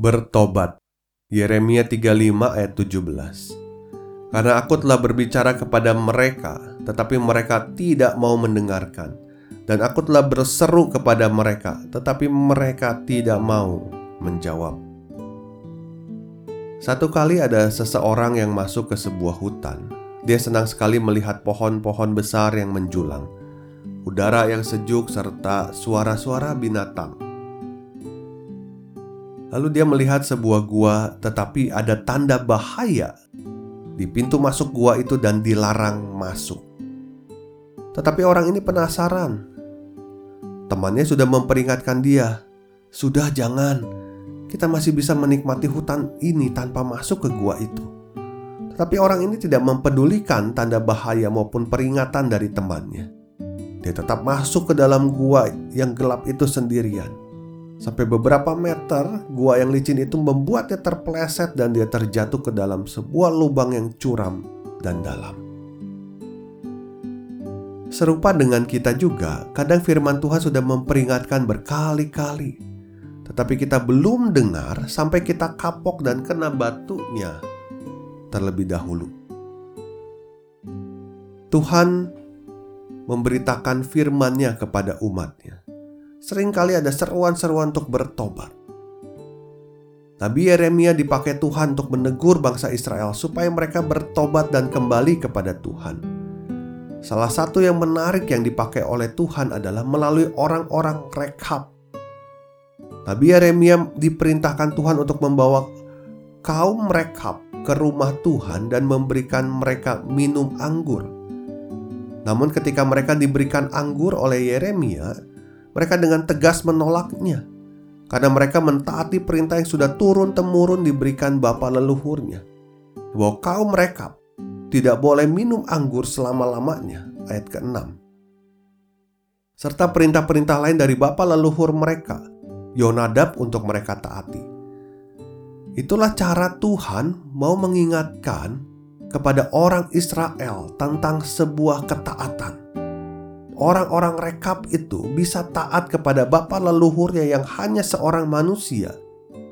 Bertobat. Yeremia 35 ayat 17 Karena aku telah berbicara kepada mereka Tetapi mereka tidak mau mendengarkan. Dan aku telah berseru kepada mereka Tetapi mereka tidak mau menjawab. Satu kali ada seseorang yang masuk ke sebuah hutan. Dia senang sekali melihat pohon-pohon besar yang menjulang Udara yang sejuk serta suara-suara binatang Lalu dia melihat sebuah gua, tetapi ada tanda bahaya di pintu masuk gua itu dan dilarang masuk. Tetapi orang ini penasaran. Temannya sudah memperingatkan dia, "Sudah, jangan. Kita masih bisa menikmati hutan ini tanpa masuk ke gua itu." Tetapi orang ini tidak mempedulikan tanda bahaya maupun peringatan dari temannya. Dia tetap masuk ke dalam gua yang gelap itu sendirian. Sampai beberapa meter, gua yang licin itu membuatnya terpeleset dan dia terjatuh ke dalam sebuah lubang yang curam dan dalam. Serupa dengan kita juga, kadang firman Tuhan sudah memperingatkan berkali-kali. Tetapi kita belum dengar sampai kita kapok dan kena batunya terlebih dahulu. Tuhan memberitakan firman-Nya kepada umatnya sering kali ada seruan-seruan untuk bertobat. Nabi Yeremia dipakai Tuhan untuk menegur bangsa Israel supaya mereka bertobat dan kembali kepada Tuhan. Salah satu yang menarik yang dipakai oleh Tuhan adalah melalui orang-orang Rekab. Nabi Yeremia diperintahkan Tuhan untuk membawa kaum Rekab ke rumah Tuhan dan memberikan mereka minum anggur. Namun ketika mereka diberikan anggur oleh Yeremia, mereka dengan tegas menolaknya. Karena mereka mentaati perintah yang sudah turun-temurun diberikan bapa leluhurnya. Bahwa kaum mereka tidak boleh minum anggur selama-lamanya. Ayat ke-6. Serta perintah-perintah lain dari bapa leluhur mereka Yonadab untuk mereka taati. Itulah cara Tuhan mau mengingatkan kepada orang Israel tentang sebuah ketaatan orang-orang rekap itu bisa taat kepada bapa leluhurnya yang hanya seorang manusia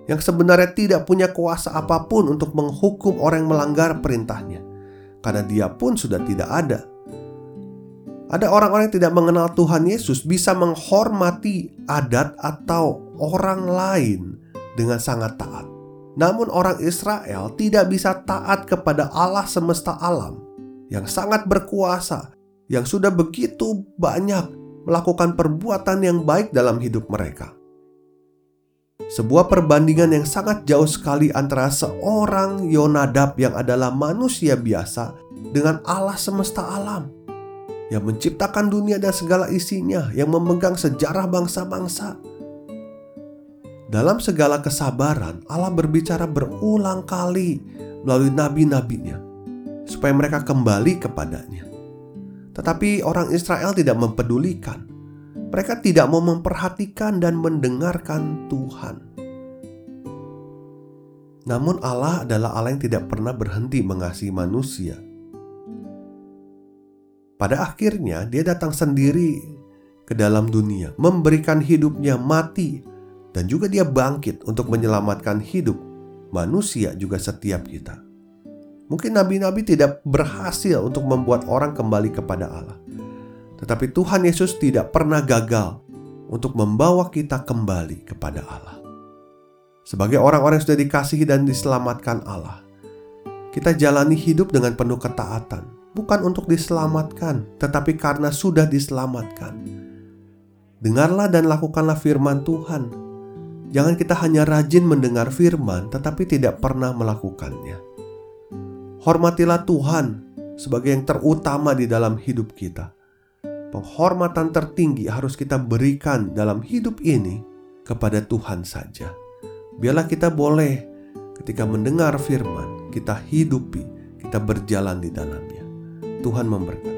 yang sebenarnya tidak punya kuasa apa pun untuk menghukum orang yang melanggar perintahnya karena dia pun sudah tidak ada. Ada orang-orang yang tidak mengenal Tuhan Yesus bisa menghormati adat atau orang lain dengan sangat taat. Namun orang Israel tidak bisa taat kepada Allah semesta alam yang sangat berkuasa yang sudah begitu banyak melakukan perbuatan yang baik dalam hidup mereka. Sebuah perbandingan yang sangat jauh sekali antara seorang Yonadab yang adalah manusia biasa dengan Allah semesta alam yang menciptakan dunia dan segala isinya, yang memegang sejarah bangsa-bangsa. Dalam segala kesabaran, Allah berbicara berulang kali melalui nabi-nabinya supaya mereka kembali kepadanya. Tetapi orang Israel tidak mempedulikan. Mereka tidak mau memperhatikan dan mendengarkan Tuhan. Namun Allah adalah Allah yang tidak pernah berhenti mengasihi manusia. Pada akhirnya dia datang sendiri ke dalam dunia, memberikan hidupnya mati dan juga dia bangkit untuk menyelamatkan hidup manusia juga setiap kita. Mungkin nabi-nabi tidak berhasil untuk membuat orang kembali kepada Allah. Tetapi Tuhan Yesus tidak pernah gagal untuk membawa kita kembali kepada Allah. Sebagai orang-orang yang sudah dikasihi dan diselamatkan Allah, kita jalani hidup dengan penuh ketaatan, bukan untuk diselamatkan, tetapi karena sudah diselamatkan. Dengarlah dan lakukanlah firman Tuhan. Jangan kita hanya rajin mendengar firman, tetapi tidak pernah melakukannya. Hormatilah Tuhan sebagai yang terutama di dalam hidup kita. penghormatan tertinggi harus kita berikan dalam hidup ini kepada Tuhan saja. Biarlah kita boleh ketika mendengar firman, kita hidupi, kita berjalan di dalamnya. Tuhan memberkati.